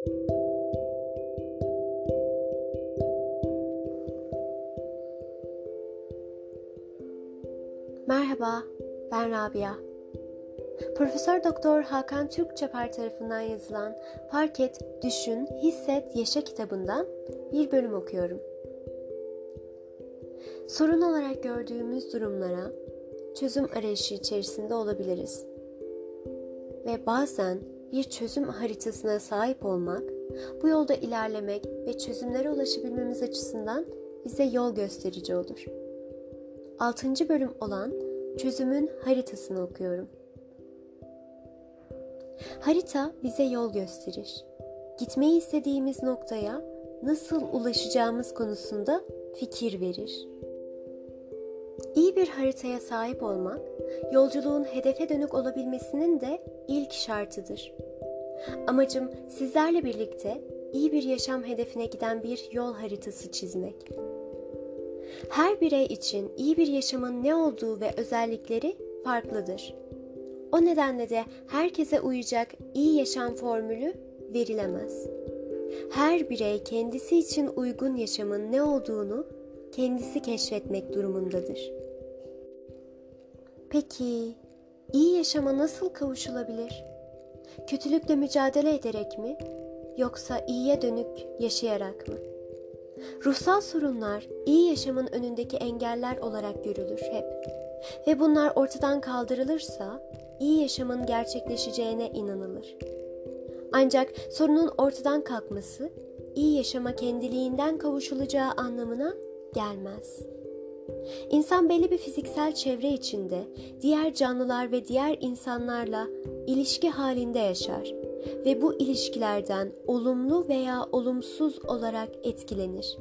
Merhaba, ben Rabia. Profesör Doktor Hakan Türkçeper tarafından yazılan Fark Et, Düşün, Hisset, Yaşa kitabından bir bölüm okuyorum. Sorun olarak gördüğümüz durumlara çözüm arayışı içerisinde olabiliriz. Ve bazen bir çözüm haritasına sahip olmak, bu yolda ilerlemek ve çözümlere ulaşabilmemiz açısından bize yol gösterici olur. 6. bölüm olan çözümün haritasını okuyorum. Harita bize yol gösterir. Gitmeyi istediğimiz noktaya nasıl ulaşacağımız konusunda fikir verir. İyi bir haritaya sahip olmak, yolculuğun hedefe dönük olabilmesinin de ilk şartıdır. Amacım sizlerle birlikte iyi bir yaşam hedefine giden bir yol haritası çizmek. Her birey için iyi bir yaşamın ne olduğu ve özellikleri farklıdır. O nedenle de herkese uyacak iyi yaşam formülü verilemez. Her birey kendisi için uygun yaşamın ne olduğunu kendisi keşfetmek durumundadır. Peki iyi yaşama nasıl kavuşulabilir? Kötülükle mücadele ederek mi yoksa iyiye dönük yaşayarak mı? Ruhsal sorunlar iyi yaşamın önündeki engeller olarak görülür hep. Ve bunlar ortadan kaldırılırsa iyi yaşamın gerçekleşeceğine inanılır. Ancak sorunun ortadan kalkması iyi yaşama kendiliğinden kavuşulacağı anlamına gelmez. İnsan belli bir fiziksel çevre içinde diğer canlılar ve diğer insanlarla ilişki halinde yaşar ve bu ilişkilerden olumlu veya olumsuz olarak etkilenir.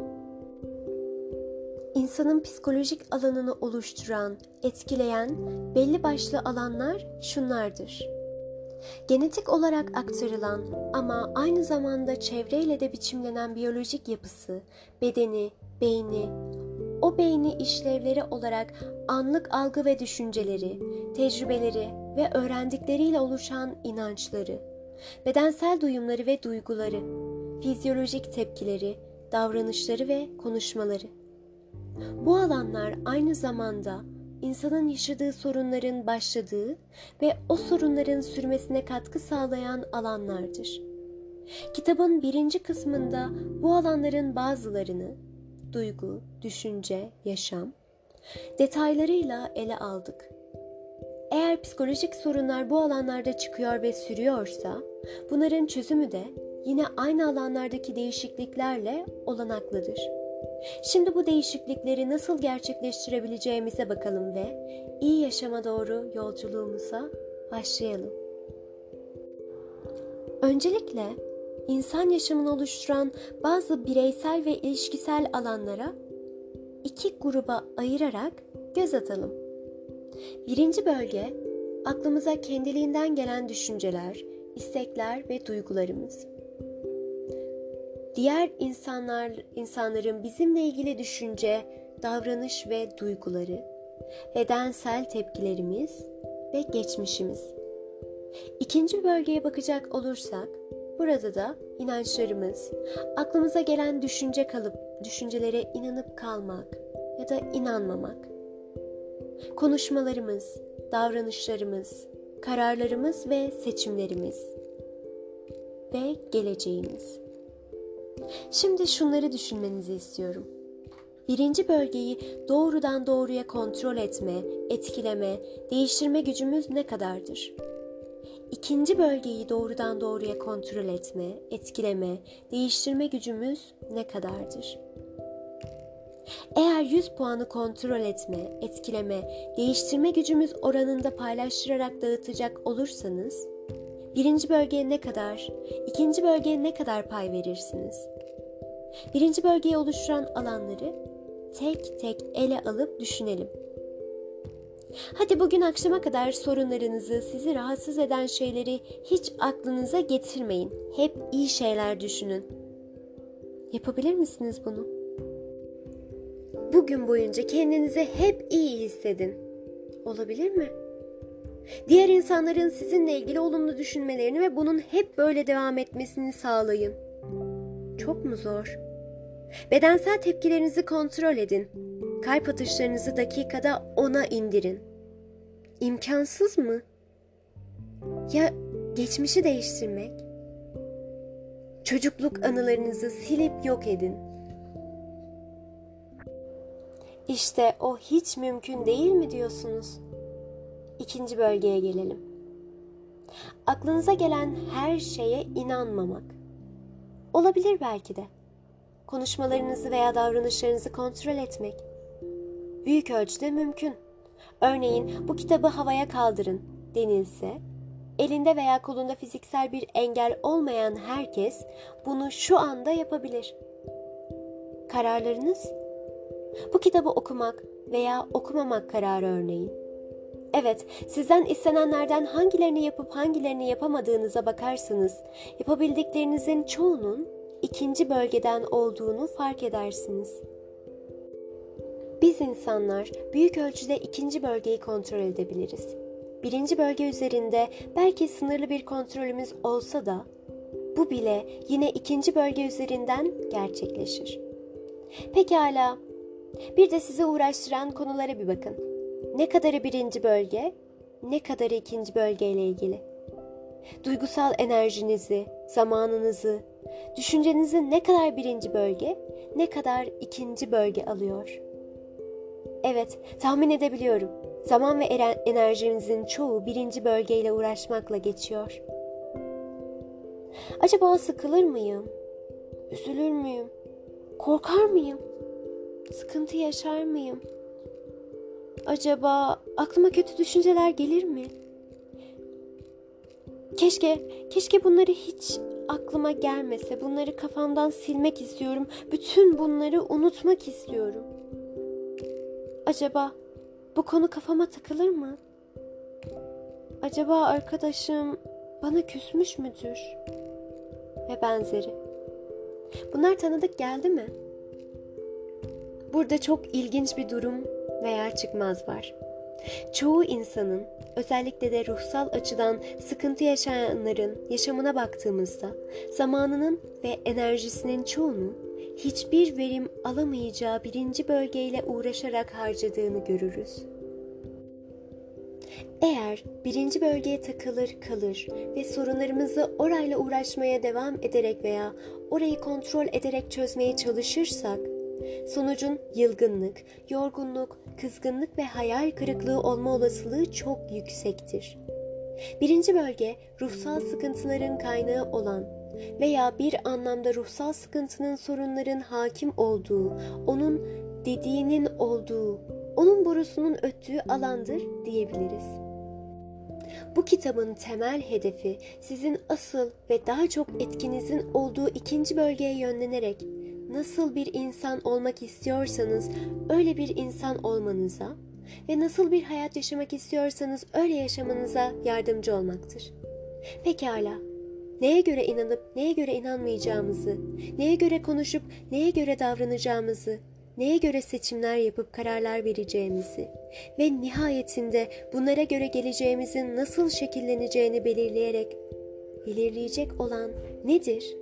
İnsanın psikolojik alanını oluşturan, etkileyen belli başlı alanlar şunlardır. Genetik olarak aktarılan ama aynı zamanda çevreyle de biçimlenen biyolojik yapısı, bedeni, beyni, o beyni işlevleri olarak anlık algı ve düşünceleri, tecrübeleri ve öğrendikleriyle oluşan inançları, bedensel duyumları ve duyguları, fizyolojik tepkileri, davranışları ve konuşmaları. Bu alanlar aynı zamanda insanın yaşadığı sorunların başladığı ve o sorunların sürmesine katkı sağlayan alanlardır. Kitabın birinci kısmında bu alanların bazılarını duygu, düşünce, yaşam detaylarıyla ele aldık. Eğer psikolojik sorunlar bu alanlarda çıkıyor ve sürüyorsa, bunların çözümü de yine aynı alanlardaki değişikliklerle olanaklıdır. Şimdi bu değişiklikleri nasıl gerçekleştirebileceğimize bakalım ve iyi yaşama doğru yolculuğumuza başlayalım. Öncelikle insan yaşamını oluşturan bazı bireysel ve ilişkisel alanlara iki gruba ayırarak göz atalım. Birinci bölge aklımıza kendiliğinden gelen düşünceler, istekler ve duygularımız. Diğer insanlar insanların bizimle ilgili düşünce, davranış ve duyguları, bedensel tepkilerimiz ve geçmişimiz. İkinci bölgeye bakacak olursak Burada da inançlarımız, aklımıza gelen düşünce kalıp düşüncelere inanıp kalmak ya da inanmamak. Konuşmalarımız, davranışlarımız, kararlarımız ve seçimlerimiz ve geleceğimiz. Şimdi şunları düşünmenizi istiyorum. Birinci bölgeyi doğrudan doğruya kontrol etme, etkileme, değiştirme gücümüz ne kadardır? İkinci bölgeyi doğrudan doğruya kontrol etme, etkileme, değiştirme gücümüz ne kadardır? Eğer 100 puanı kontrol etme, etkileme, değiştirme gücümüz oranında paylaştırarak dağıtacak olursanız, birinci bölgeye ne kadar, ikinci bölgeye ne kadar pay verirsiniz? Birinci bölgeyi oluşturan alanları tek tek ele alıp düşünelim. Hadi bugün akşama kadar sorunlarınızı, sizi rahatsız eden şeyleri hiç aklınıza getirmeyin. Hep iyi şeyler düşünün. Yapabilir misiniz bunu? Bugün boyunca kendinizi hep iyi hissedin. Olabilir mi? Diğer insanların sizinle ilgili olumlu düşünmelerini ve bunun hep böyle devam etmesini sağlayın. Çok mu zor? Bedensel tepkilerinizi kontrol edin. Kalp atışlarınızı dakikada ona indirin. İmkansız mı? Ya geçmişi değiştirmek? Çocukluk anılarınızı silip yok edin. İşte o hiç mümkün değil mi diyorsunuz? İkinci bölgeye gelelim. Aklınıza gelen her şeye inanmamak. Olabilir belki de. Konuşmalarınızı veya davranışlarınızı kontrol etmek. Büyük ölçüde mümkün. Örneğin bu kitabı havaya kaldırın denilse, elinde veya kolunda fiziksel bir engel olmayan herkes bunu şu anda yapabilir. Kararlarınız? Bu kitabı okumak veya okumamak kararı örneğin. Evet, sizden istenenlerden hangilerini yapıp hangilerini yapamadığınıza bakarsanız, yapabildiklerinizin çoğunun ikinci bölgeden olduğunu fark edersiniz. Biz insanlar büyük ölçüde ikinci bölgeyi kontrol edebiliriz. Birinci bölge üzerinde belki sınırlı bir kontrolümüz olsa da bu bile yine ikinci bölge üzerinden gerçekleşir. Pekala, bir de sizi uğraştıran konulara bir bakın. Ne kadarı birinci bölge, ne kadarı ikinci bölge ile ilgili. Duygusal enerjinizi, zamanınızı, düşüncenizi ne kadar birinci bölge, ne kadar ikinci bölge alıyor. Evet, tahmin edebiliyorum. Zaman ve enerjinizin çoğu birinci bölgeyle uğraşmakla geçiyor. Acaba sıkılır mıyım? Üzülür müyüm? Korkar mıyım? Sıkıntı yaşar mıyım? Acaba aklıma kötü düşünceler gelir mi? Keşke, keşke bunları hiç aklıma gelmese. Bunları kafamdan silmek istiyorum. Bütün bunları unutmak istiyorum. Acaba bu konu kafama takılır mı? Acaba arkadaşım bana küsmüş müdür? Ve benzeri. Bunlar tanıdık geldi mi? Burada çok ilginç bir durum veya çıkmaz var. Çoğu insanın özellikle de ruhsal açıdan sıkıntı yaşayanların yaşamına baktığımızda zamanının ve enerjisinin çoğunu hiçbir verim alamayacağı birinci bölgeyle uğraşarak harcadığını görürüz. Eğer birinci bölgeye takılır kalır ve sorunlarımızı orayla uğraşmaya devam ederek veya orayı kontrol ederek çözmeye çalışırsak, sonucun yılgınlık, yorgunluk, kızgınlık ve hayal kırıklığı olma olasılığı çok yüksektir. Birinci bölge ruhsal sıkıntıların kaynağı olan veya bir anlamda ruhsal sıkıntının sorunların hakim olduğu, onun dediğinin olduğu, onun borusunun öttüğü alandır diyebiliriz. Bu kitabın temel hedefi sizin asıl ve daha çok etkinizin olduğu ikinci bölgeye yönlenerek nasıl bir insan olmak istiyorsanız öyle bir insan olmanıza ve nasıl bir hayat yaşamak istiyorsanız öyle yaşamanıza yardımcı olmaktır. Pekala, neye göre inanıp neye göre inanmayacağımızı, neye göre konuşup neye göre davranacağımızı, neye göre seçimler yapıp kararlar vereceğimizi ve nihayetinde bunlara göre geleceğimizin nasıl şekilleneceğini belirleyerek belirleyecek olan nedir?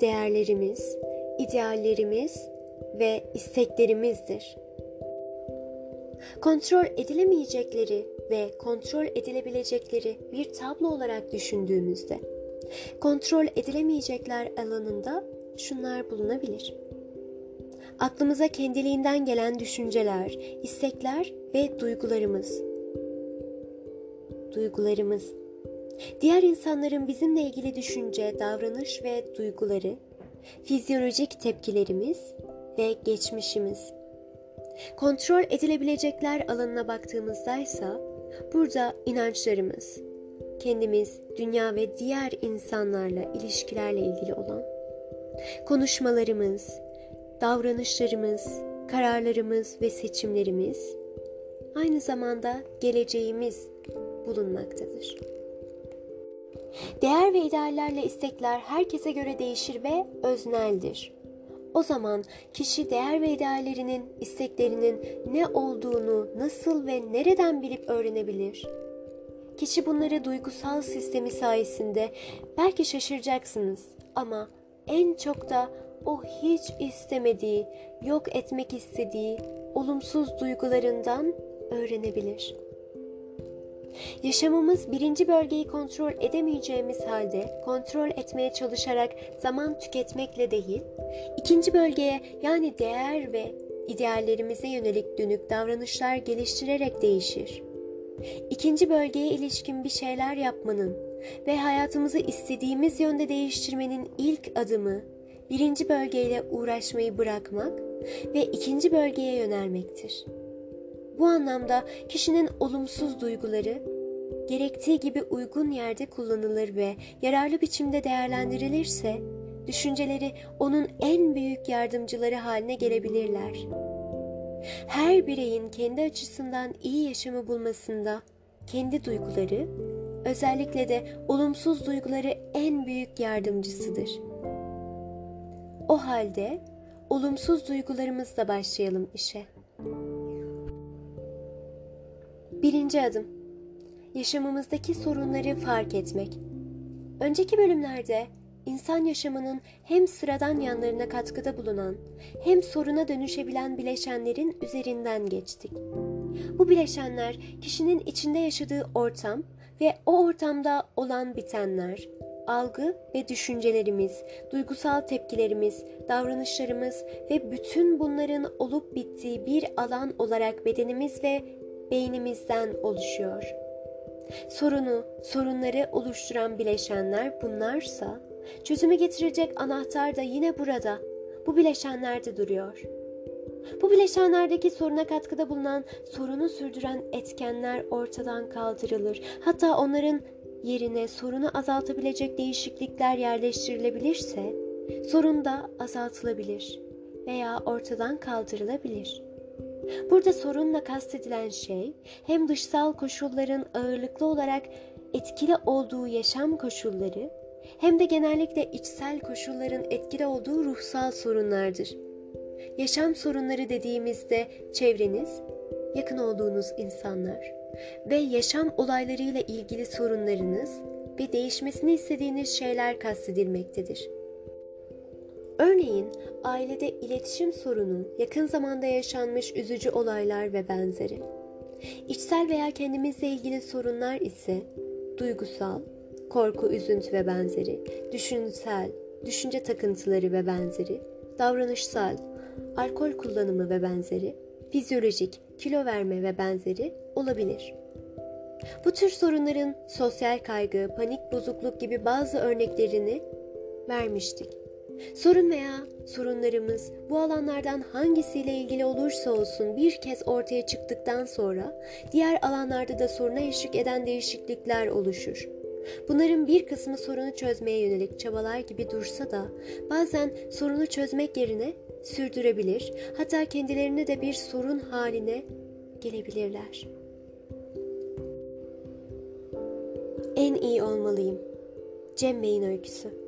Değerlerimiz, ideallerimiz ve isteklerimizdir. Kontrol edilemeyecekleri ve kontrol edilebilecekleri bir tablo olarak düşündüğümüzde kontrol edilemeyecekler alanında şunlar bulunabilir. Aklımıza kendiliğinden gelen düşünceler, istekler ve duygularımız. Duygularımız. Diğer insanların bizimle ilgili düşünce, davranış ve duyguları, fizyolojik tepkilerimiz ve geçmişimiz. Kontrol edilebilecekler alanına baktığımızda ise burada inançlarımız, kendimiz, dünya ve diğer insanlarla ilişkilerle ilgili olan konuşmalarımız, davranışlarımız, kararlarımız ve seçimlerimiz aynı zamanda geleceğimiz bulunmaktadır. Değer ve ideallerle istekler herkese göre değişir ve özneldir. O zaman kişi değer ve ideallerinin, isteklerinin ne olduğunu nasıl ve nereden bilip öğrenebilir? Kişi bunları duygusal sistemi sayesinde belki şaşıracaksınız ama en çok da o hiç istemediği, yok etmek istediği olumsuz duygularından öğrenebilir. Yaşamımız birinci bölgeyi kontrol edemeyeceğimiz halde kontrol etmeye çalışarak zaman tüketmekle değil, ikinci bölgeye yani değer ve ideallerimize yönelik dönük davranışlar geliştirerek değişir. İkinci bölgeye ilişkin bir şeyler yapmanın ve hayatımızı istediğimiz yönde değiştirmenin ilk adımı birinci bölgeyle uğraşmayı bırakmak ve ikinci bölgeye yönelmektir. Bu anlamda kişinin olumsuz duyguları gerektiği gibi uygun yerde kullanılır ve yararlı biçimde değerlendirilirse düşünceleri onun en büyük yardımcıları haline gelebilirler. Her bireyin kendi açısından iyi yaşamı bulmasında kendi duyguları, özellikle de olumsuz duyguları en büyük yardımcısıdır. O halde olumsuz duygularımızla başlayalım işe. Birinci adım. Yaşamımızdaki sorunları fark etmek. Önceki bölümlerde insan yaşamının hem sıradan yanlarına katkıda bulunan hem soruna dönüşebilen bileşenlerin üzerinden geçtik. Bu bileşenler kişinin içinde yaşadığı ortam ve o ortamda olan bitenler, algı ve düşüncelerimiz, duygusal tepkilerimiz, davranışlarımız ve bütün bunların olup bittiği bir alan olarak bedenimiz ve beynimizden oluşuyor. Sorunu, sorunları oluşturan bileşenler bunlarsa, çözümü getirecek anahtar da yine burada, bu bileşenlerde duruyor. Bu bileşenlerdeki soruna katkıda bulunan, sorunu sürdüren etkenler ortadan kaldırılır. Hatta onların yerine sorunu azaltabilecek değişiklikler yerleştirilebilirse, sorun da azaltılabilir veya ortadan kaldırılabilir. Burada sorunla kastedilen şey hem dışsal koşulların ağırlıklı olarak etkili olduğu yaşam koşulları hem de genellikle içsel koşulların etkili olduğu ruhsal sorunlardır. Yaşam sorunları dediğimizde çevreniz, yakın olduğunuz insanlar ve yaşam olaylarıyla ilgili sorunlarınız ve değişmesini istediğiniz şeyler kastedilmektedir. Örneğin ailede iletişim sorunu, yakın zamanda yaşanmış üzücü olaylar ve benzeri. İçsel veya kendimizle ilgili sorunlar ise duygusal, korku, üzüntü ve benzeri, düşünsel, düşünce takıntıları ve benzeri, davranışsal, alkol kullanımı ve benzeri, fizyolojik, kilo verme ve benzeri olabilir. Bu tür sorunların sosyal kaygı, panik bozukluk gibi bazı örneklerini vermiştik. Sorun veya sorunlarımız bu alanlardan hangisiyle ilgili olursa olsun bir kez ortaya çıktıktan sonra diğer alanlarda da soruna eşlik eden değişiklikler oluşur. Bunların bir kısmı sorunu çözmeye yönelik çabalar gibi dursa da bazen sorunu çözmek yerine sürdürebilir, hatta kendilerini de bir sorun haline gelebilirler. En iyi olmalıyım. Cem Bey'in öyküsü.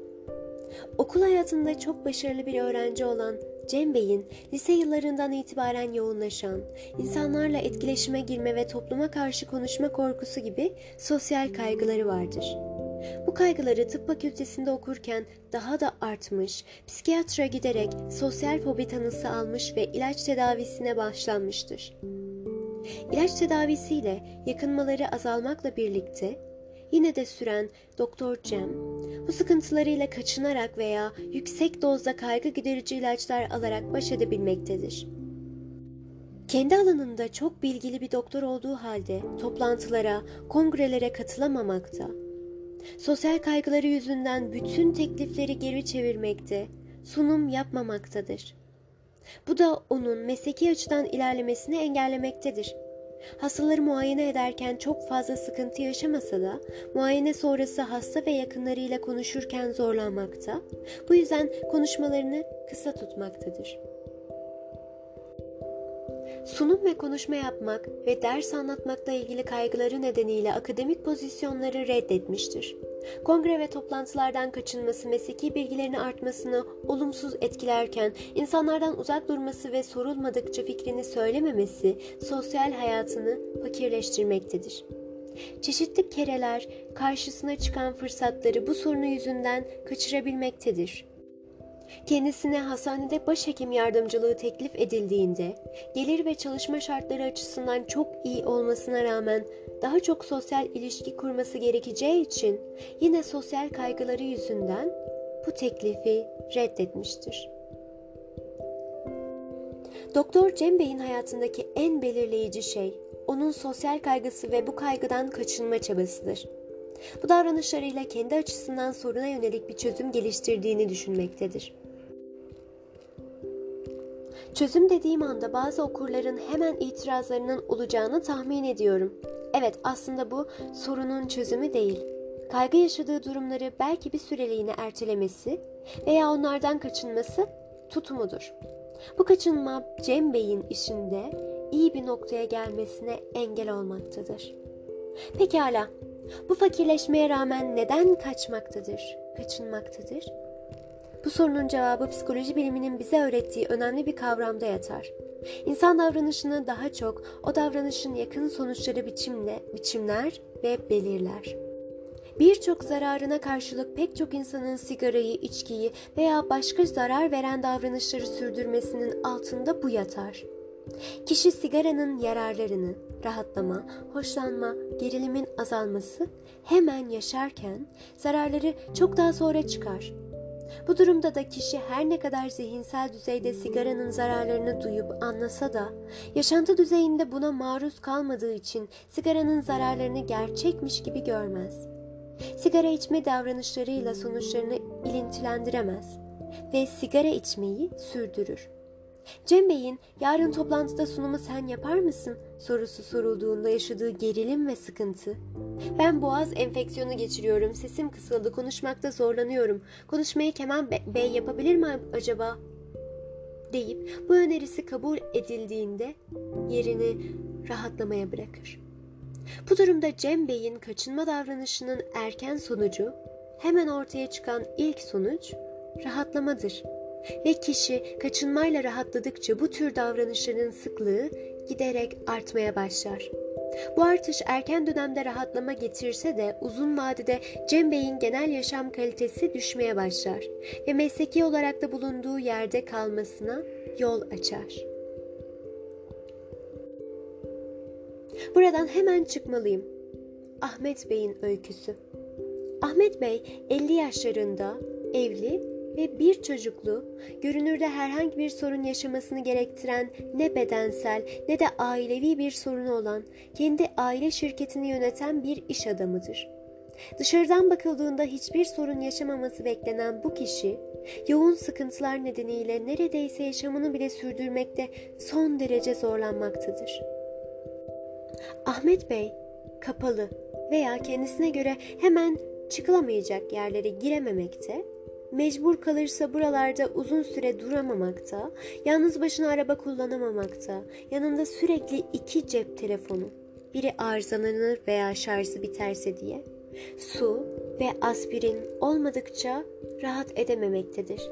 Okul hayatında çok başarılı bir öğrenci olan Cem Bey'in lise yıllarından itibaren yoğunlaşan, insanlarla etkileşime girme ve topluma karşı konuşma korkusu gibi sosyal kaygıları vardır. Bu kaygıları tıp fakültesinde okurken daha da artmış, psikiyatra giderek sosyal fobi tanısı almış ve ilaç tedavisine başlanmıştır. İlaç tedavisiyle yakınmaları azalmakla birlikte yine de süren Doktor Cem, bu sıkıntılarıyla kaçınarak veya yüksek dozda kaygı giderici ilaçlar alarak baş edebilmektedir. Kendi alanında çok bilgili bir doktor olduğu halde toplantılara, kongrelere katılamamakta, sosyal kaygıları yüzünden bütün teklifleri geri çevirmekte, sunum yapmamaktadır. Bu da onun mesleki açıdan ilerlemesini engellemektedir.'' Hastaları muayene ederken çok fazla sıkıntı yaşamasa da muayene sonrası hasta ve yakınlarıyla konuşurken zorlanmakta. Bu yüzden konuşmalarını kısa tutmaktadır. Sunum ve konuşma yapmak ve ders anlatmakla ilgili kaygıları nedeniyle akademik pozisyonları reddetmiştir. Kongre ve toplantılardan kaçınması mesleki bilgilerini artmasını olumsuz etkilerken insanlardan uzak durması ve sorulmadıkça fikrini söylememesi sosyal hayatını fakirleştirmektedir. Çeşitli kereler karşısına çıkan fırsatları bu sorunu yüzünden kaçırabilmektedir. Kendisine hastanede başhekim yardımcılığı teklif edildiğinde, gelir ve çalışma şartları açısından çok iyi olmasına rağmen daha çok sosyal ilişki kurması gerekeceği için yine sosyal kaygıları yüzünden bu teklifi reddetmiştir. Doktor Cem Bey'in hayatındaki en belirleyici şey onun sosyal kaygısı ve bu kaygıdan kaçınma çabasıdır. Bu davranışlarıyla kendi açısından soruna yönelik bir çözüm geliştirdiğini düşünmektedir. Çözüm dediğim anda bazı okurların hemen itirazlarının olacağını tahmin ediyorum. Evet, aslında bu sorunun çözümü değil. Kaygı yaşadığı durumları belki bir süreliğine ertelemesi veya onlardan kaçınması tutumudur. Bu kaçınma Cem Bey'in işinde iyi bir noktaya gelmesine engel olmaktadır. Pekala, bu fakirleşmeye rağmen neden kaçmaktadır, kaçınmaktadır? Bu sorunun cevabı psikoloji biliminin bize öğrettiği önemli bir kavramda yatar. İnsan davranışını daha çok o davranışın yakın sonuçları biçimle biçimler ve belirler. Birçok zararına karşılık pek çok insanın sigarayı, içkiyi veya başka zarar veren davranışları sürdürmesinin altında bu yatar. Kişi sigaranın yararlarını, rahatlama, hoşlanma, gerilimin azalması hemen yaşarken zararları çok daha sonra çıkar. Bu durumda da kişi her ne kadar zihinsel düzeyde sigaranın zararlarını duyup anlasa da yaşantı düzeyinde buna maruz kalmadığı için sigaranın zararlarını gerçekmiş gibi görmez. Sigara içme davranışlarıyla sonuçlarını ilintilendiremez ve sigara içmeyi sürdürür. Cem Bey'in yarın toplantıda sunumu sen yapar mısın sorusu sorulduğunda yaşadığı gerilim ve sıkıntı. Ben boğaz enfeksiyonu geçiriyorum, sesim kısıldı, konuşmakta zorlanıyorum. Konuşmayı Kemal Bey yapabilir mi acaba? deyip bu önerisi kabul edildiğinde yerini rahatlamaya bırakır. Bu durumda Cem Bey'in kaçınma davranışının erken sonucu, hemen ortaya çıkan ilk sonuç rahatlamadır. Ve kişi kaçınmayla rahatladıkça bu tür davranışların sıklığı giderek artmaya başlar. Bu artış erken dönemde rahatlama getirse de uzun vadede Cem Bey'in genel yaşam kalitesi düşmeye başlar ve mesleki olarak da bulunduğu yerde kalmasına yol açar. Buradan hemen çıkmalıyım. Ahmet Bey'in öyküsü. Ahmet Bey 50 yaşlarında evli ve bir çocuklu, görünürde herhangi bir sorun yaşamasını gerektiren ne bedensel ne de ailevi bir sorunu olan, kendi aile şirketini yöneten bir iş adamıdır. Dışarıdan bakıldığında hiçbir sorun yaşamaması beklenen bu kişi, yoğun sıkıntılar nedeniyle neredeyse yaşamını bile sürdürmekte son derece zorlanmaktadır. Ahmet Bey, kapalı veya kendisine göre hemen çıkılamayacak yerlere girememekte Mecbur kalırsa buralarda uzun süre duramamakta, yalnız başına araba kullanamamakta, yanında sürekli iki cep telefonu, biri arızalanır veya şarjı biterse diye, su ve aspirin olmadıkça rahat edememektedir.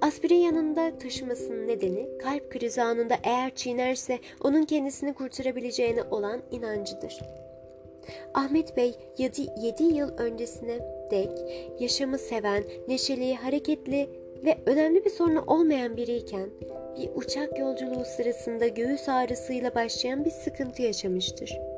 Aspirin yanında taşımasının nedeni kalp krizi anında eğer çiğnerse onun kendisini kurtarabileceğine olan inancıdır. Ahmet Bey 7 yıl öncesine dek yaşamı seven, neşeli, hareketli ve önemli bir sorunu olmayan biriyken bir uçak yolculuğu sırasında göğüs ağrısıyla başlayan bir sıkıntı yaşamıştır.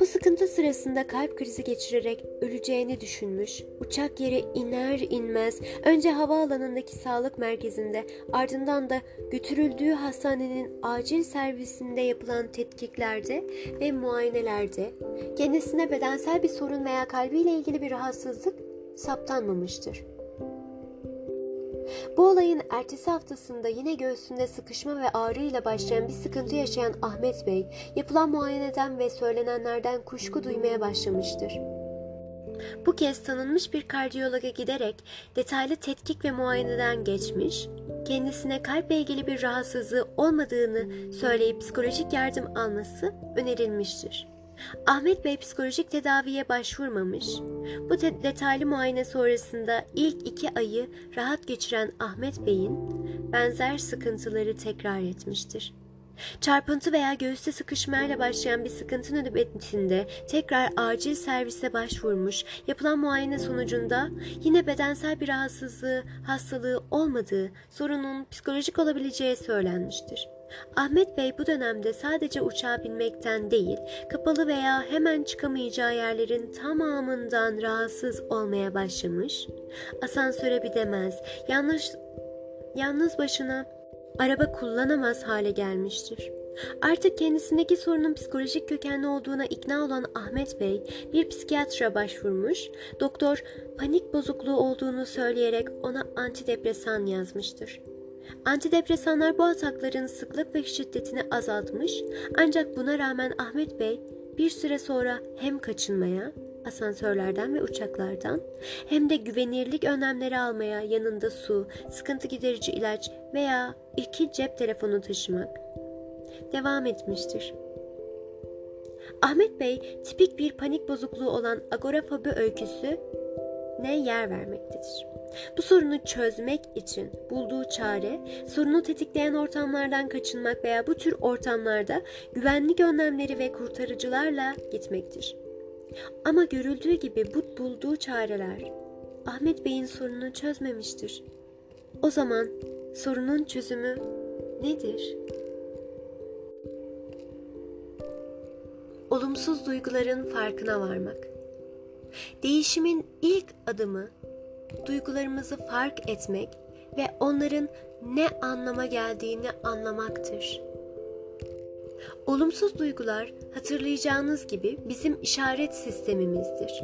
Bu sıkıntı sırasında kalp krizi geçirerek öleceğini düşünmüş. Uçak yere iner inmez önce havaalanındaki sağlık merkezinde ardından da götürüldüğü hastanenin acil servisinde yapılan tetkiklerde ve muayenelerde kendisine bedensel bir sorun veya kalbiyle ilgili bir rahatsızlık saptanmamıştır. Bu olayın ertesi haftasında yine göğsünde sıkışma ve ağrıyla başlayan bir sıkıntı yaşayan Ahmet Bey, yapılan muayeneden ve söylenenlerden kuşku duymaya başlamıştır. Bu kez tanınmış bir kardiyologa giderek detaylı tetkik ve muayeneden geçmiş, kendisine kalple ilgili bir rahatsızlığı olmadığını söyleyip psikolojik yardım alması önerilmiştir. Ahmet Bey psikolojik tedaviye başvurmamış. Bu detaylı muayene sonrasında ilk iki ayı rahat geçiren Ahmet Bey'in benzer sıkıntıları tekrar etmiştir. Çarpıntı veya göğüste sıkışmayla başlayan bir sıkıntı nöbetinde tekrar acil servise başvurmuş, yapılan muayene sonucunda yine bedensel bir rahatsızlığı, hastalığı olmadığı, sorunun psikolojik olabileceği söylenmiştir. Ahmet Bey bu dönemde sadece uçağa binmekten değil, kapalı veya hemen çıkamayacağı yerlerin tamamından rahatsız olmaya başlamış, asansöre bidemez, yanlış, yalnız başına araba kullanamaz hale gelmiştir. Artık kendisindeki sorunun psikolojik kökenli olduğuna ikna olan Ahmet Bey bir psikiyatra başvurmuş, doktor panik bozukluğu olduğunu söyleyerek ona antidepresan yazmıştır. Antidepresanlar bu atakların sıklık ve şiddetini azaltmış ancak buna rağmen Ahmet Bey bir süre sonra hem kaçınmaya asansörlerden ve uçaklardan hem de güvenirlik önlemleri almaya yanında su, sıkıntı giderici ilaç veya iki cep telefonu taşımak devam etmiştir. Ahmet Bey tipik bir panik bozukluğu olan agorafobi öyküsü ne yer vermektedir. Bu sorunu çözmek için bulduğu çare sorunu tetikleyen ortamlardan kaçınmak veya bu tür ortamlarda güvenlik önlemleri ve kurtarıcılarla gitmektir. Ama görüldüğü gibi bu bulduğu çareler Ahmet Bey'in sorununu çözmemiştir. O zaman sorunun çözümü nedir? Olumsuz duyguların farkına varmak. Değişimin ilk adımı duygularımızı fark etmek ve onların ne anlama geldiğini anlamaktır. Olumsuz duygular hatırlayacağınız gibi bizim işaret sistemimizdir.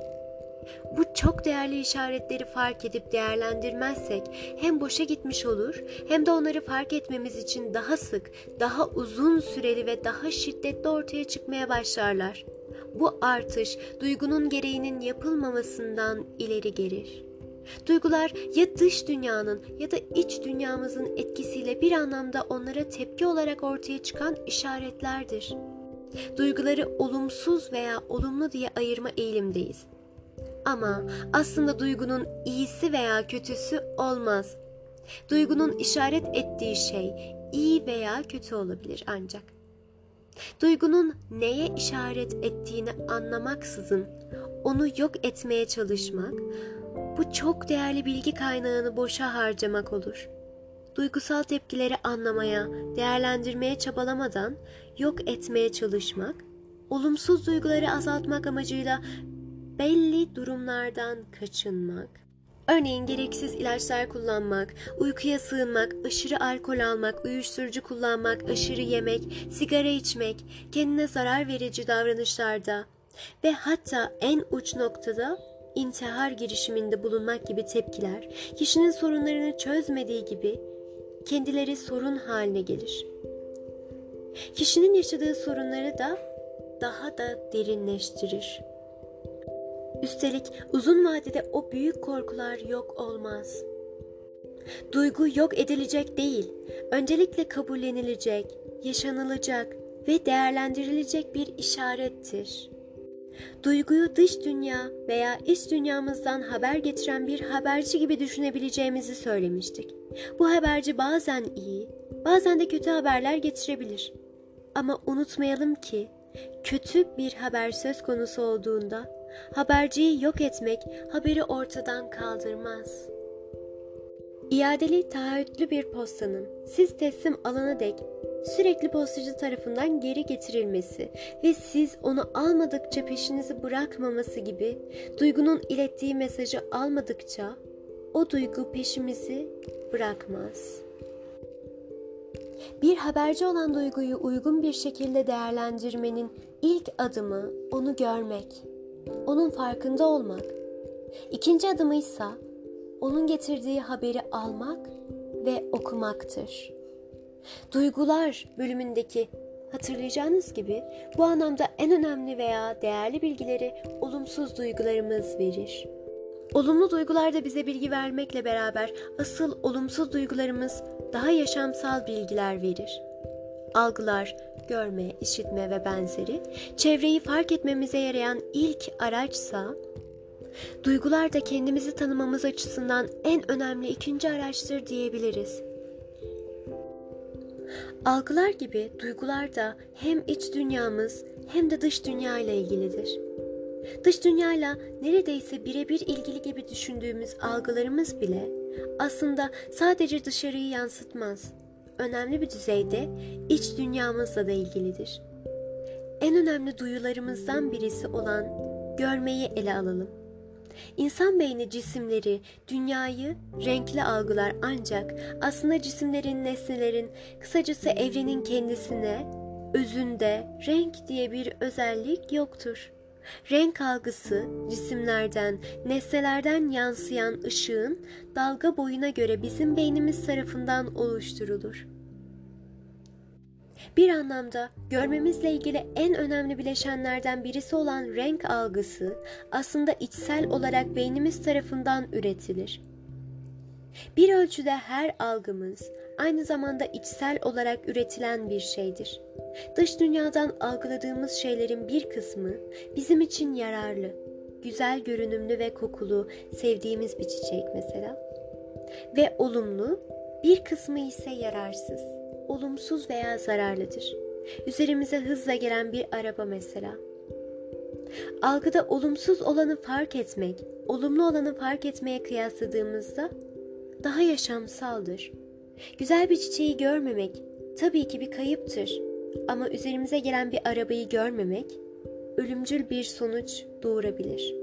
Bu çok değerli işaretleri fark edip değerlendirmezsek hem boşa gitmiş olur hem de onları fark etmemiz için daha sık, daha uzun süreli ve daha şiddetli ortaya çıkmaya başlarlar. Bu artış duygunun gereğinin yapılmamasından ileri gelir. Duygular ya dış dünyanın ya da iç dünyamızın etkisiyle bir anlamda onlara tepki olarak ortaya çıkan işaretlerdir. Duyguları olumsuz veya olumlu diye ayırma eğilimdeyiz. Ama aslında duygunun iyisi veya kötüsü olmaz. Duygunun işaret ettiği şey iyi veya kötü olabilir ancak. Duygunun neye işaret ettiğini anlamaksızın onu yok etmeye çalışmak, bu çok değerli bilgi kaynağını boşa harcamak olur. Duygusal tepkileri anlamaya, değerlendirmeye çabalamadan yok etmeye çalışmak, olumsuz duyguları azaltmak amacıyla belli durumlardan kaçınmak, Örneğin gereksiz ilaçlar kullanmak, uykuya sığınmak, aşırı alkol almak, uyuşturucu kullanmak, aşırı yemek, sigara içmek, kendine zarar verici davranışlarda ve hatta en uç noktada intihar girişiminde bulunmak gibi tepkiler kişinin sorunlarını çözmediği gibi kendileri sorun haline gelir. Kişinin yaşadığı sorunları da daha da derinleştirir. Üstelik uzun vadede o büyük korkular yok olmaz. Duygu yok edilecek değil, öncelikle kabullenilecek, yaşanılacak ve değerlendirilecek bir işarettir. Duyguyu dış dünya veya iç dünyamızdan haber getiren bir haberci gibi düşünebileceğimizi söylemiştik. Bu haberci bazen iyi, bazen de kötü haberler getirebilir. Ama unutmayalım ki kötü bir haber söz konusu olduğunda haberciyi yok etmek haberi ortadan kaldırmaz. İadeli taahhütlü bir postanın siz teslim alana dek sürekli postacı tarafından geri getirilmesi ve siz onu almadıkça peşinizi bırakmaması gibi duygunun ilettiği mesajı almadıkça o duygu peşimizi bırakmaz. Bir haberci olan duyguyu uygun bir şekilde değerlendirmenin ilk adımı onu görmek, onun farkında olmak. İkinci adımı ise onun getirdiği haberi almak ve okumaktır. Duygular bölümündeki hatırlayacağınız gibi bu anlamda en önemli veya değerli bilgileri olumsuz duygularımız verir. Olumlu duygular da bize bilgi vermekle beraber asıl olumsuz duygularımız daha yaşamsal bilgiler verir. Algılar, görme, işitme ve benzeri çevreyi fark etmemize yarayan ilk araçsa duygular da kendimizi tanımamız açısından en önemli ikinci araçtır diyebiliriz. Algılar gibi duygular da hem iç dünyamız hem de dış dünya ile ilgilidir. Dış dünyayla neredeyse birebir ilgili gibi düşündüğümüz algılarımız bile aslında sadece dışarıyı yansıtmaz. Önemli bir düzeyde iç dünyamızla da ilgilidir. En önemli duyularımızdan birisi olan görmeyi ele alalım. İnsan beyni cisimleri, dünyayı renkli algılar ancak aslında cisimlerin, nesnelerin, kısacası evrenin kendisine, özünde renk diye bir özellik yoktur. Renk algısı cisimlerden, nesnelerden yansıyan ışığın dalga boyuna göre bizim beynimiz tarafından oluşturulur. Bir anlamda görmemizle ilgili en önemli bileşenlerden birisi olan renk algısı aslında içsel olarak beynimiz tarafından üretilir. Bir ölçüde her algımız aynı zamanda içsel olarak üretilen bir şeydir. Dış dünyadan algıladığımız şeylerin bir kısmı bizim için yararlı, güzel görünümlü ve kokulu, sevdiğimiz bir çiçek mesela. Ve olumlu, bir kısmı ise yararsız, olumsuz veya zararlıdır. Üzerimize hızla gelen bir araba mesela. Algıda olumsuz olanı fark etmek, olumlu olanı fark etmeye kıyasladığımızda daha yaşamsaldır. Güzel bir çiçeği görmemek tabii ki bir kayıptır. Ama üzerimize gelen bir arabayı görmemek ölümcül bir sonuç doğurabilir.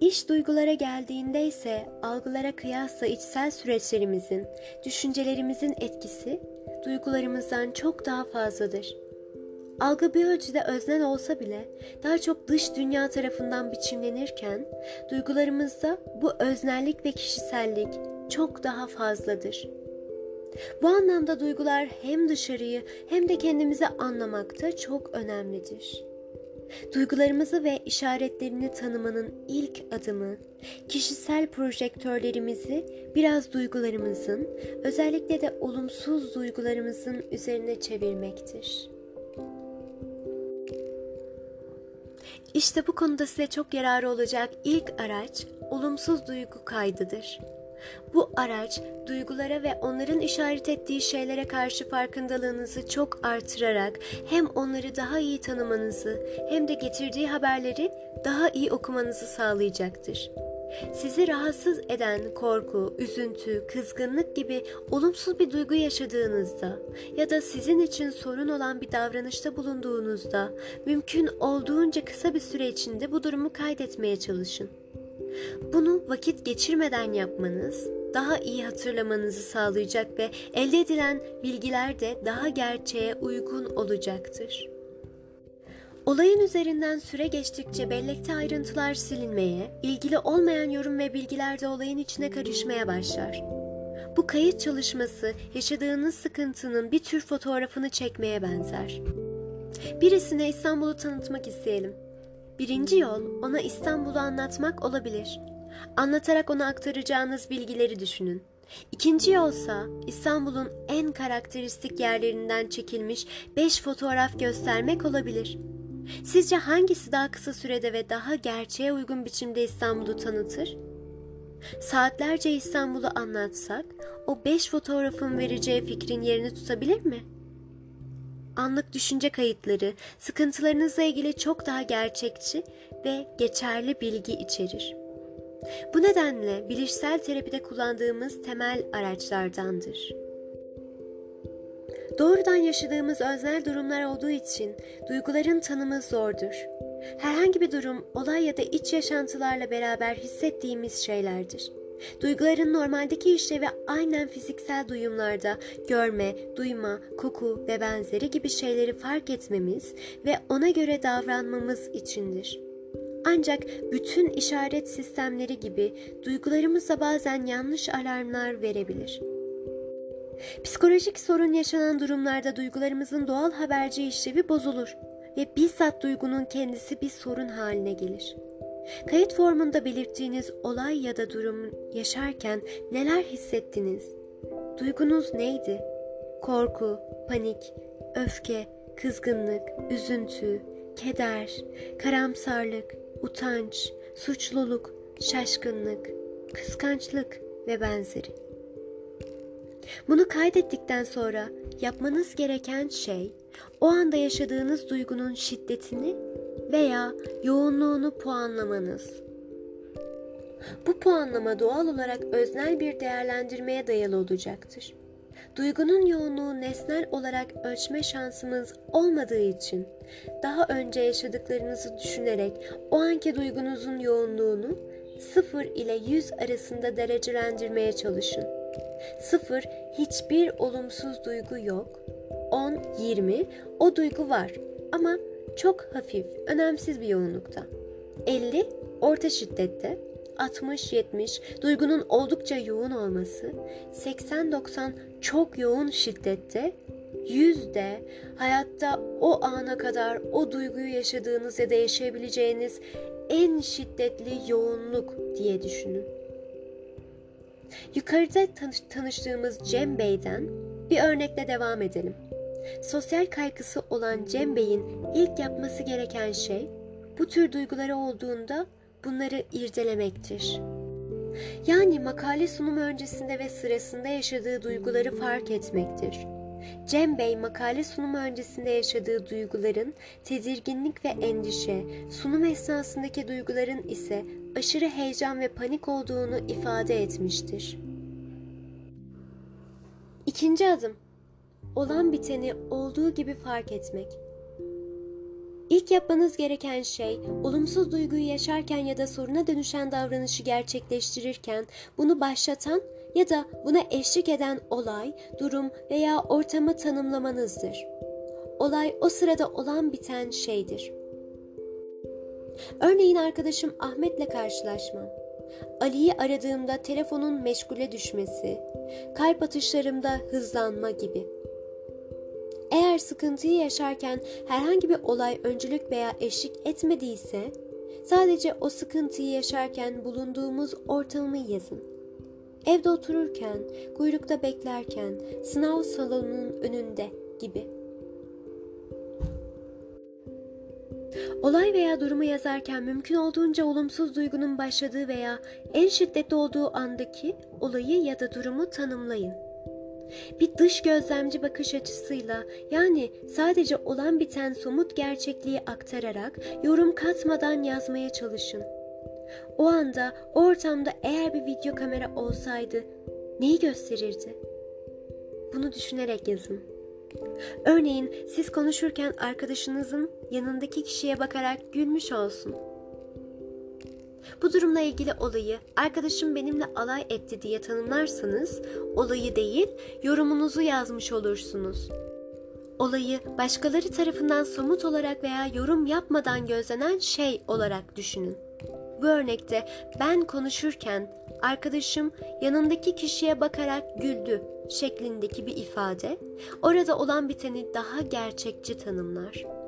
İş duygulara geldiğinde ise algılara kıyasla içsel süreçlerimizin, düşüncelerimizin etkisi duygularımızdan çok daha fazladır. Algı bir ölçüde öznel olsa bile daha çok dış dünya tarafından biçimlenirken duygularımızda bu öznellik ve kişisellik çok daha fazladır. Bu anlamda duygular hem dışarıyı hem de kendimizi anlamakta çok önemlidir. Duygularımızı ve işaretlerini tanımanın ilk adımı kişisel projektörlerimizi biraz duygularımızın, özellikle de olumsuz duygularımızın üzerine çevirmektir. İşte bu konuda size çok yararı olacak ilk araç olumsuz duygu kaydıdır. Bu araç duygulara ve onların işaret ettiği şeylere karşı farkındalığınızı çok artırarak hem onları daha iyi tanımanızı hem de getirdiği haberleri daha iyi okumanızı sağlayacaktır. Sizi rahatsız eden korku, üzüntü, kızgınlık gibi olumsuz bir duygu yaşadığınızda ya da sizin için sorun olan bir davranışta bulunduğunuzda mümkün olduğunca kısa bir süre içinde bu durumu kaydetmeye çalışın. Bunu vakit geçirmeden yapmanız daha iyi hatırlamanızı sağlayacak ve elde edilen bilgiler de daha gerçeğe uygun olacaktır. Olayın üzerinden süre geçtikçe bellekte ayrıntılar silinmeye, ilgili olmayan yorum ve bilgiler de olayın içine karışmaya başlar. Bu kayıt çalışması yaşadığınız sıkıntının bir tür fotoğrafını çekmeye benzer. Birisine İstanbul'u tanıtmak isteyelim. Birinci yol ona İstanbul'u anlatmak olabilir. Anlatarak ona aktaracağınız bilgileri düşünün. İkinci yolsa İstanbul'un en karakteristik yerlerinden çekilmiş 5 fotoğraf göstermek olabilir. Sizce hangisi daha kısa sürede ve daha gerçeğe uygun biçimde İstanbul'u tanıtır? Saatlerce İstanbul'u anlatsak o 5 fotoğrafın vereceği fikrin yerini tutabilir mi?'' Anlık düşünce kayıtları sıkıntılarınızla ilgili çok daha gerçekçi ve geçerli bilgi içerir. Bu nedenle bilişsel terapide kullandığımız temel araçlardandır. Doğrudan yaşadığımız öznel durumlar olduğu için duyguların tanımı zordur. Herhangi bir durum, olay ya da iç yaşantılarla beraber hissettiğimiz şeylerdir. Duyguların normaldeki işlevi aynen fiziksel duyumlarda görme, duyma, koku ve benzeri gibi şeyleri fark etmemiz ve ona göre davranmamız içindir. Ancak bütün işaret sistemleri gibi duygularımız da bazen yanlış alarmlar verebilir. Psikolojik sorun yaşanan durumlarda duygularımızın doğal haberci işlevi bozulur ve bizzat duygunun kendisi bir sorun haline gelir. Kayıt formunda belirttiğiniz olay ya da durum yaşarken neler hissettiniz? Duygunuz neydi? Korku, panik, öfke, kızgınlık, üzüntü, keder, karamsarlık, utanç, suçluluk, şaşkınlık, kıskançlık ve benzeri. Bunu kaydettikten sonra yapmanız gereken şey o anda yaşadığınız duygunun şiddetini veya yoğunluğunu puanlamanız. Bu puanlama doğal olarak öznel bir değerlendirmeye dayalı olacaktır. Duygunun yoğunluğu nesnel olarak ölçme şansımız olmadığı için daha önce yaşadıklarınızı düşünerek o anki duygunuzun yoğunluğunu 0 ile 100 arasında derecelendirmeye çalışın. 0 hiçbir olumsuz duygu yok. 10 20 o duygu var ama çok hafif, önemsiz bir yoğunlukta. 50 orta şiddette, 60-70 duygunun oldukça yoğun olması, 80-90 çok yoğun şiddette, 100 de hayatta o ana kadar o duyguyu yaşadığınız ya da yaşayabileceğiniz en şiddetli yoğunluk diye düşünün. Yukarıda tanıştığımız Cem Bey'den bir örnekle devam edelim. Sosyal kaygısı olan Cem Bey'in ilk yapması gereken şey bu tür duyguları olduğunda bunları irdelemektir. Yani makale sunumu öncesinde ve sırasında yaşadığı duyguları fark etmektir. Cem Bey makale sunumu öncesinde yaşadığı duyguların tedirginlik ve endişe, sunum esnasındaki duyguların ise aşırı heyecan ve panik olduğunu ifade etmiştir. İkinci adım olan biteni olduğu gibi fark etmek. İlk yapmanız gereken şey olumsuz duyguyu yaşarken ya da soruna dönüşen davranışı gerçekleştirirken bunu başlatan ya da buna eşlik eden olay, durum veya ortamı tanımlamanızdır. Olay o sırada olan biten şeydir. Örneğin arkadaşım Ahmet'le karşılaşmam. Ali'yi aradığımda telefonun meşgule düşmesi, kalp atışlarımda hızlanma gibi.'' Eğer sıkıntıyı yaşarken herhangi bir olay öncülük veya eşlik etmediyse, sadece o sıkıntıyı yaşarken bulunduğumuz ortamı yazın. Evde otururken, kuyrukta beklerken, sınav salonunun önünde gibi. Olay veya durumu yazarken mümkün olduğunca olumsuz duygunun başladığı veya en şiddetli olduğu andaki olayı ya da durumu tanımlayın. Bir dış gözlemci bakış açısıyla yani sadece olan biten somut gerçekliği aktararak yorum katmadan yazmaya çalışın. O anda ortamda eğer bir video kamera olsaydı neyi gösterirdi? Bunu düşünerek yazın. Örneğin siz konuşurken arkadaşınızın yanındaki kişiye bakarak gülmüş olsun. Bu durumla ilgili olayı arkadaşım benimle alay etti diye tanımlarsanız olayı değil yorumunuzu yazmış olursunuz. Olayı başkaları tarafından somut olarak veya yorum yapmadan gözlenen şey olarak düşünün. Bu örnekte ben konuşurken arkadaşım yanındaki kişiye bakarak güldü şeklindeki bir ifade orada olan biteni daha gerçekçi tanımlar.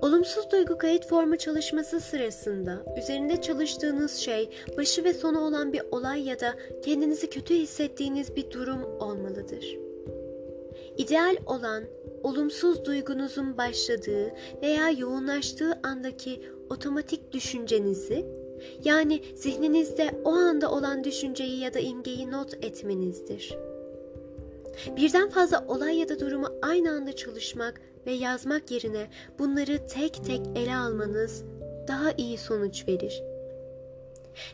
Olumsuz duygu kayıt formu çalışması sırasında üzerinde çalıştığınız şey başı ve sonu olan bir olay ya da kendinizi kötü hissettiğiniz bir durum olmalıdır. İdeal olan olumsuz duygunuzun başladığı veya yoğunlaştığı andaki otomatik düşüncenizi yani zihninizde o anda olan düşünceyi ya da imgeyi not etmenizdir. Birden fazla olay ya da durumu aynı anda çalışmak ve yazmak yerine bunları tek tek ele almanız daha iyi sonuç verir.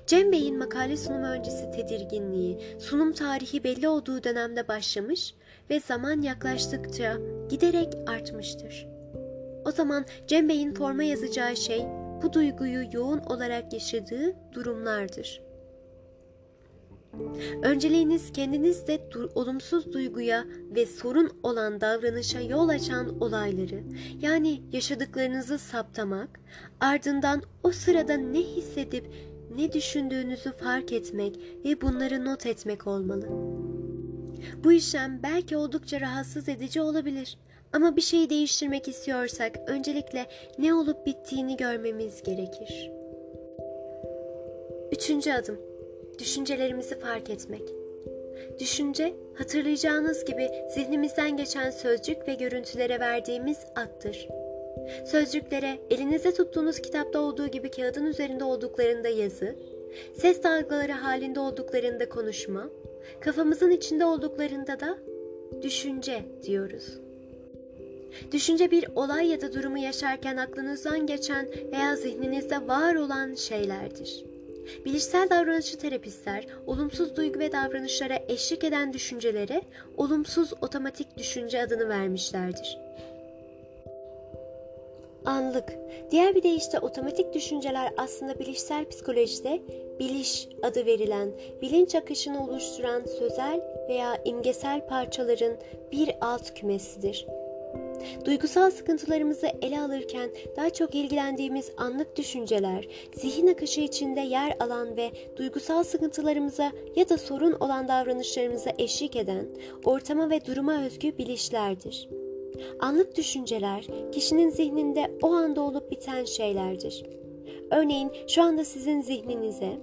Cem Bey'in makale sunumu öncesi tedirginliği, sunum tarihi belli olduğu dönemde başlamış ve zaman yaklaştıkça giderek artmıştır. O zaman Cem Bey'in forma yazacağı şey bu duyguyu yoğun olarak yaşadığı durumlardır. Önceliğiniz kendinizde olumsuz duyguya ve sorun olan davranışa yol açan olayları yani yaşadıklarınızı saptamak, ardından o sırada ne hissedip ne düşündüğünüzü fark etmek ve bunları not etmek olmalı. Bu işlem belki oldukça rahatsız edici olabilir. Ama bir şeyi değiştirmek istiyorsak öncelikle ne olup bittiğini görmemiz gerekir. Üçüncü adım düşüncelerimizi fark etmek. Düşünce, hatırlayacağınız gibi zihnimizden geçen sözcük ve görüntülere verdiğimiz addır. Sözcüklere elinizde tuttuğunuz kitapta olduğu gibi kağıdın üzerinde olduklarında yazı, ses dalgaları halinde olduklarında konuşma, Kafamızın içinde olduklarında da düşünce diyoruz. Düşünce bir olay ya da durumu yaşarken aklınızdan geçen veya zihninizde var olan şeylerdir. Bilişsel davranışçı terapistler olumsuz duygu ve davranışlara eşlik eden düşüncelere olumsuz otomatik düşünce adını vermişlerdir. Anlık. Diğer bir deyişle otomatik düşünceler aslında bilişsel psikolojide biliş adı verilen, bilinç akışını oluşturan sözel veya imgesel parçaların bir alt kümesidir. Duygusal sıkıntılarımızı ele alırken daha çok ilgilendiğimiz anlık düşünceler, zihin akışı içinde yer alan ve duygusal sıkıntılarımıza ya da sorun olan davranışlarımıza eşlik eden ortama ve duruma özgü bilişlerdir. Anlık düşünceler kişinin zihninde o anda olup biten şeylerdir. Örneğin şu anda sizin zihninize,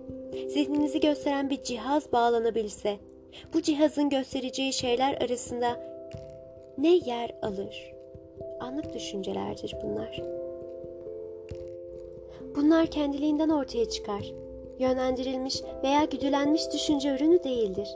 zihninizi gösteren bir cihaz bağlanabilse, bu cihazın göstereceği şeyler arasında ne yer alır? Anlık düşüncelerdir bunlar. Bunlar kendiliğinden ortaya çıkar. Yönlendirilmiş veya güdülenmiş düşünce ürünü değildir.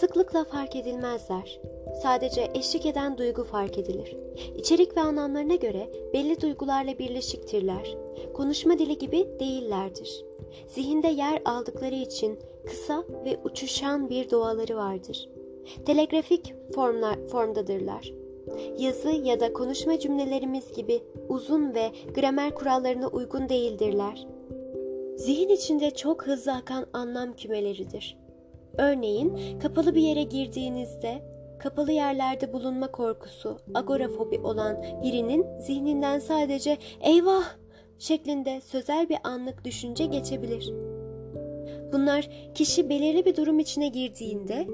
Sıklıkla fark edilmezler. Sadece eşlik eden duygu fark edilir. İçerik ve anlamlarına göre belli duygularla birleşiktirler. Konuşma dili gibi değillerdir. Zihinde yer aldıkları için kısa ve uçuşan bir doğaları vardır. Telegrafik formlar, formdadırlar. Yazı ya da konuşma cümlelerimiz gibi uzun ve gramer kurallarına uygun değildirler. Zihin içinde çok hızlı akan anlam kümeleridir. Örneğin kapalı bir yere girdiğinizde kapalı yerlerde bulunma korkusu, agorafobi olan birinin zihninden sadece eyvah şeklinde sözel bir anlık düşünce geçebilir. Bunlar kişi belirli bir durum içine girdiğinde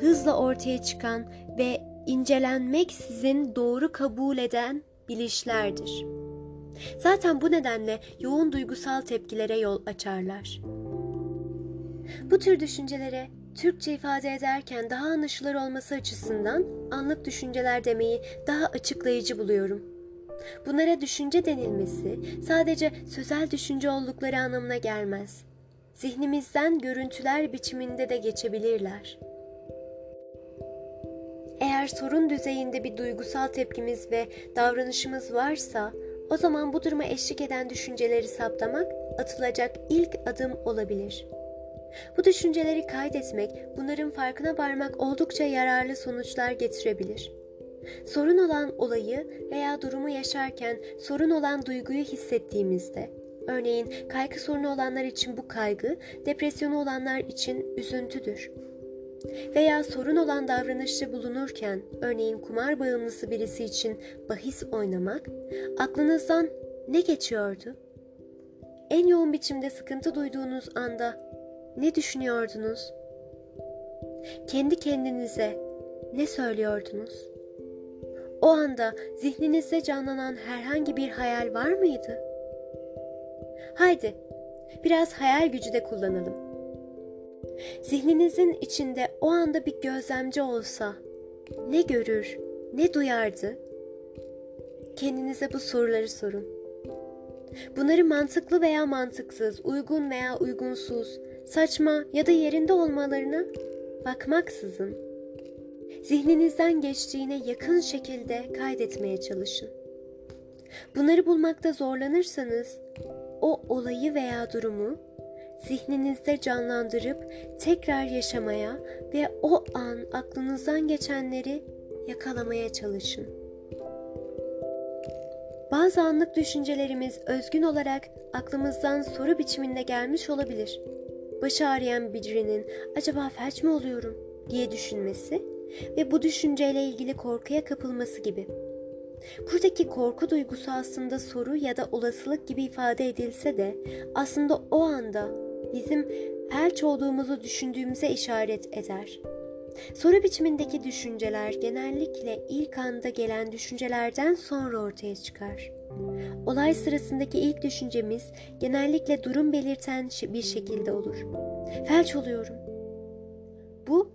hızla ortaya çıkan ve incelenmek sizin doğru kabul eden bilişlerdir. Zaten bu nedenle yoğun duygusal tepkilere yol açarlar. Bu tür düşüncelere Türkçe ifade ederken daha anlaşılır olması açısından anlık düşünceler demeyi daha açıklayıcı buluyorum. Bunlara düşünce denilmesi sadece sözel düşünce oldukları anlamına gelmez. Zihnimizden görüntüler biçiminde de geçebilirler. Eğer sorun düzeyinde bir duygusal tepkimiz ve davranışımız varsa, o zaman bu duruma eşlik eden düşünceleri saptamak atılacak ilk adım olabilir. Bu düşünceleri kaydetmek, bunların farkına varmak oldukça yararlı sonuçlar getirebilir. Sorun olan olayı veya durumu yaşarken sorun olan duyguyu hissettiğimizde, örneğin kaygı sorunu olanlar için bu kaygı, depresyonu olanlar için üzüntüdür. Veya sorun olan davranışta bulunurken, örneğin kumar bağımlısı birisi için bahis oynamak, aklınızdan ne geçiyordu? En yoğun biçimde sıkıntı duyduğunuz anda ne düşünüyordunuz? Kendi kendinize ne söylüyordunuz? O anda zihninizde canlanan herhangi bir hayal var mıydı? Haydi, biraz hayal gücü de kullanalım. Zihninizin içinde o anda bir gözlemci olsa ne görür, ne duyardı? Kendinize bu soruları sorun. Bunları mantıklı veya mantıksız, uygun veya uygunsuz, saçma ya da yerinde olmalarına bakmaksızın zihninizden geçtiğine yakın şekilde kaydetmeye çalışın. Bunları bulmakta zorlanırsanız o olayı veya durumu zihninizde canlandırıp tekrar yaşamaya ve o an aklınızdan geçenleri yakalamaya çalışın. Bazı anlık düşüncelerimiz özgün olarak aklımızdan soru biçiminde gelmiş olabilir başı ağrıyan birinin acaba felç mi oluyorum diye düşünmesi ve bu düşünceyle ilgili korkuya kapılması gibi. Buradaki korku duygusu aslında soru ya da olasılık gibi ifade edilse de aslında o anda bizim felç olduğumuzu düşündüğümüze işaret eder. Soru biçimindeki düşünceler genellikle ilk anda gelen düşüncelerden sonra ortaya çıkar. Olay sırasındaki ilk düşüncemiz genellikle durum belirten bir şekilde olur. Felç oluyorum. Bu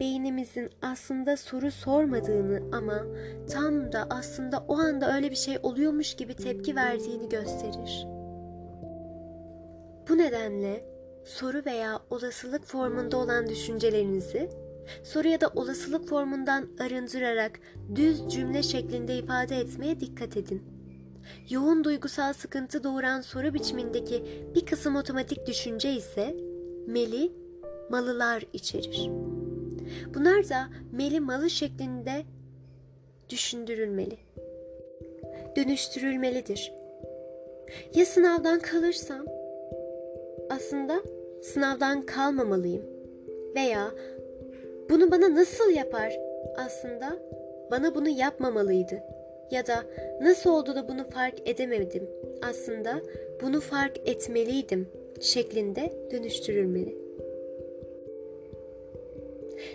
beynimizin aslında soru sormadığını ama tam da aslında o anda öyle bir şey oluyormuş gibi tepki verdiğini gösterir. Bu nedenle soru veya olasılık formunda olan düşüncelerinizi soru ya da olasılık formundan arındırarak düz cümle şeklinde ifade etmeye dikkat edin. Yoğun duygusal sıkıntı doğuran soru biçimindeki bir kısım otomatik düşünce ise meli, malılar içerir. Bunlar da meli malı şeklinde düşündürülmeli. Dönüştürülmelidir. Ya sınavdan kalırsam? Aslında sınavdan kalmamalıyım. Veya bunu bana nasıl yapar? Aslında bana bunu yapmamalıydı. Ya da nasıl oldu da bunu fark edemedim? Aslında bunu fark etmeliydim şeklinde dönüştürülmeli.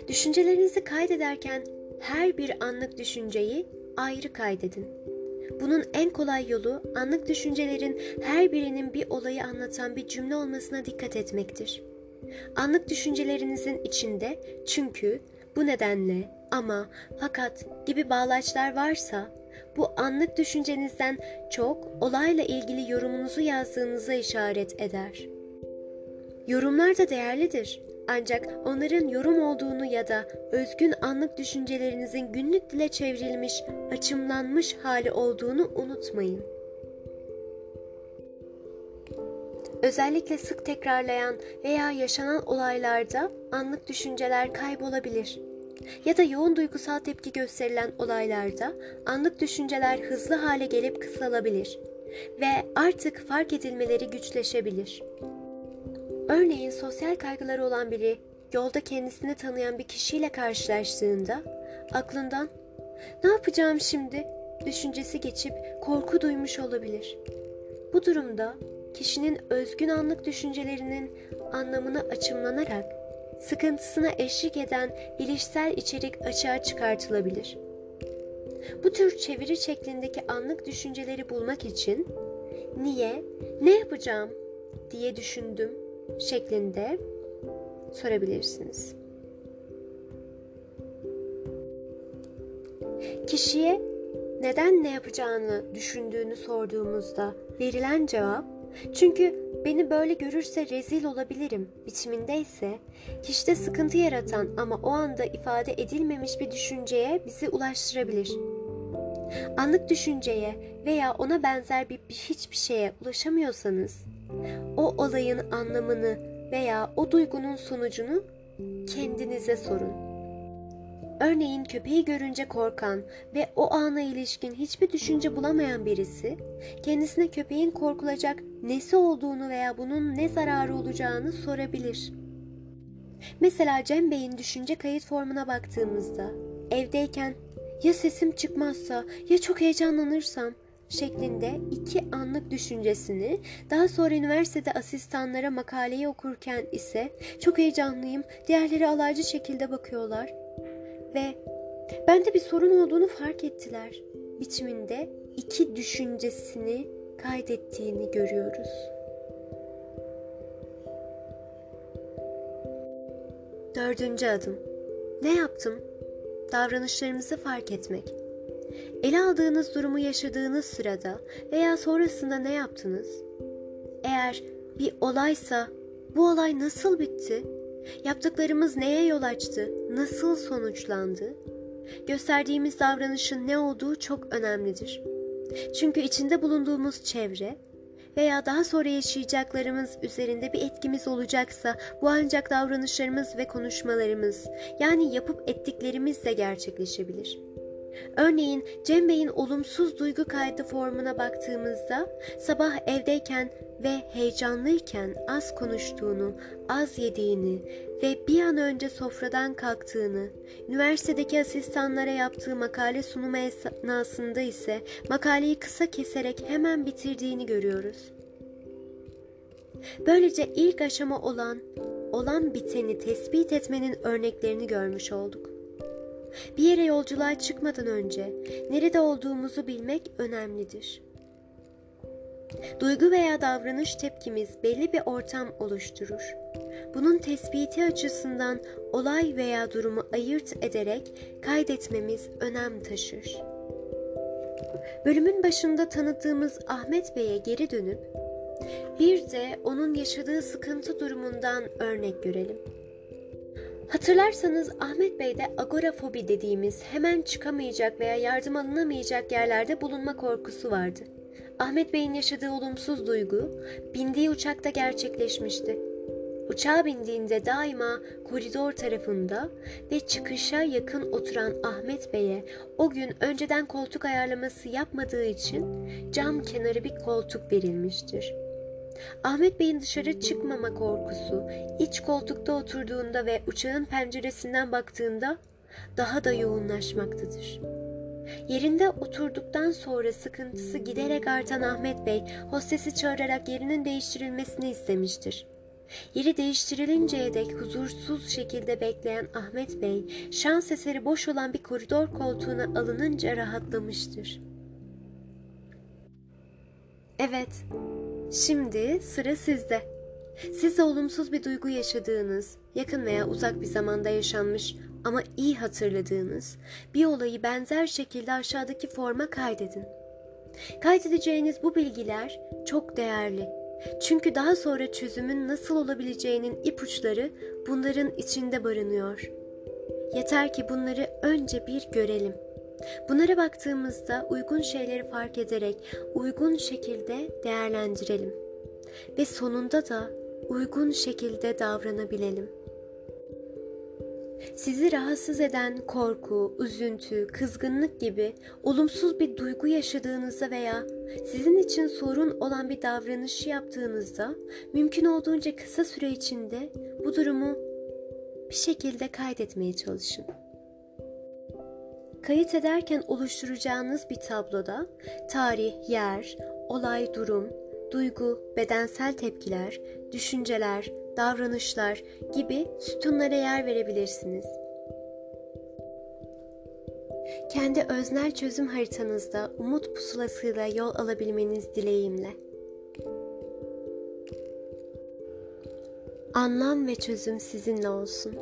Düşüncelerinizi kaydederken her bir anlık düşünceyi ayrı kaydedin. Bunun en kolay yolu anlık düşüncelerin her birinin bir olayı anlatan bir cümle olmasına dikkat etmektir. Anlık düşüncelerinizin içinde çünkü, bu nedenle, ama, fakat gibi bağlaçlar varsa bu anlık düşüncenizden çok olayla ilgili yorumunuzu yazdığınıza işaret eder. Yorumlar da değerlidir. Ancak onların yorum olduğunu ya da özgün anlık düşüncelerinizin günlük dile çevrilmiş, açımlanmış hali olduğunu unutmayın. Özellikle sık tekrarlayan veya yaşanan olaylarda anlık düşünceler kaybolabilir. Ya da yoğun duygusal tepki gösterilen olaylarda anlık düşünceler hızlı hale gelip kısalabilir ve artık fark edilmeleri güçleşebilir. Örneğin sosyal kaygıları olan biri yolda kendisini tanıyan bir kişiyle karşılaştığında aklından ne yapacağım şimdi düşüncesi geçip korku duymuş olabilir. Bu durumda kişinin özgün anlık düşüncelerinin anlamını açımlanarak sıkıntısına eşlik eden bilişsel içerik açığa çıkartılabilir. Bu tür çeviri şeklindeki anlık düşünceleri bulmak için niye, ne yapacağım diye düşündüm şeklinde sorabilirsiniz. Kişiye neden ne yapacağını düşündüğünü sorduğumuzda verilen cevap çünkü beni böyle görürse rezil olabilirim biçiminde ise kişide sıkıntı yaratan ama o anda ifade edilmemiş bir düşünceye bizi ulaştırabilir. Anlık düşünceye veya ona benzer bir, bir hiçbir şeye ulaşamıyorsanız o olayın anlamını veya o duygunun sonucunu kendinize sorun. Örneğin köpeği görünce korkan ve o ana ilişkin hiçbir düşünce bulamayan birisi, kendisine köpeğin korkulacak nesi olduğunu veya bunun ne zararı olacağını sorabilir. Mesela Cem Bey'in düşünce kayıt formuna baktığımızda, evdeyken ya sesim çıkmazsa ya çok heyecanlanırsam şeklinde iki anlık düşüncesini daha sonra üniversitede asistanlara makaleyi okurken ise çok heyecanlıyım diğerleri alaycı şekilde bakıyorlar ve bende bir sorun olduğunu fark ettiler biçiminde iki düşüncesini kaydettiğini görüyoruz. Dördüncü adım. Ne yaptım? Davranışlarımızı fark etmek. Ele aldığınız durumu yaşadığınız sırada veya sonrasında ne yaptınız? Eğer bir olaysa bu olay nasıl bitti? Yaptıklarımız neye yol açtı? Nasıl sonuçlandı? Gösterdiğimiz davranışın ne olduğu çok önemlidir. Çünkü içinde bulunduğumuz çevre veya daha sonra yaşayacaklarımız üzerinde bir etkimiz olacaksa bu ancak davranışlarımız ve konuşmalarımız yani yapıp ettiklerimizle gerçekleşebilir.'' Örneğin Cem Bey'in olumsuz duygu kaydı formuna baktığımızda sabah evdeyken ve heyecanlıyken az konuştuğunu, az yediğini ve bir an önce sofradan kalktığını, üniversitedeki asistanlara yaptığı makale sunumu esnasında ise makaleyi kısa keserek hemen bitirdiğini görüyoruz. Böylece ilk aşama olan olan biteni tespit etmenin örneklerini görmüş olduk. Bir yere yolculuğa çıkmadan önce nerede olduğumuzu bilmek önemlidir. Duygu veya davranış tepkimiz belli bir ortam oluşturur. Bunun tespiti açısından olay veya durumu ayırt ederek kaydetmemiz önem taşır. Bölümün başında tanıttığımız Ahmet Bey'e geri dönüp bir de onun yaşadığı sıkıntı durumundan örnek görelim. Hatırlarsanız Ahmet Bey'de agorafobi dediğimiz hemen çıkamayacak veya yardım alınamayacak yerlerde bulunma korkusu vardı. Ahmet Bey'in yaşadığı olumsuz duygu bindiği uçakta gerçekleşmişti. Uçağa bindiğinde daima koridor tarafında ve çıkışa yakın oturan Ahmet Bey'e o gün önceden koltuk ayarlaması yapmadığı için cam kenarı bir koltuk verilmiştir. Ahmet Bey'in dışarı çıkmama korkusu, iç koltukta oturduğunda ve uçağın penceresinden baktığında daha da yoğunlaşmaktadır. Yerinde oturduktan sonra sıkıntısı giderek artan Ahmet Bey, hostesi çağırarak yerinin değiştirilmesini istemiştir. Yeri değiştirilinceye dek huzursuz şekilde bekleyen Ahmet Bey, şans eseri boş olan bir koridor koltuğuna alınınca rahatlamıştır. Evet, şimdi sıra sizde. Siz olumsuz bir duygu yaşadığınız, yakın veya uzak bir zamanda yaşanmış ama iyi hatırladığınız bir olayı benzer şekilde aşağıdaki forma kaydedin. Kaydedeceğiniz bu bilgiler çok değerli. Çünkü daha sonra çözümün nasıl olabileceğinin ipuçları bunların içinde barınıyor. Yeter ki bunları önce bir görelim. Bunlara baktığımızda uygun şeyleri fark ederek uygun şekilde değerlendirelim ve sonunda da uygun şekilde davranabilelim. Sizi rahatsız eden korku, üzüntü, kızgınlık gibi olumsuz bir duygu yaşadığınızda veya sizin için sorun olan bir davranışı yaptığınızda mümkün olduğunca kısa süre içinde bu durumu bir şekilde kaydetmeye çalışın. Kayıt ederken oluşturacağınız bir tabloda tarih, yer, olay, durum, duygu, bedensel tepkiler, düşünceler, davranışlar gibi sütunlara yer verebilirsiniz. Kendi öznel çözüm haritanızda umut pusulasıyla yol alabilmeniz dileğimle. Anlam ve çözüm sizinle olsun.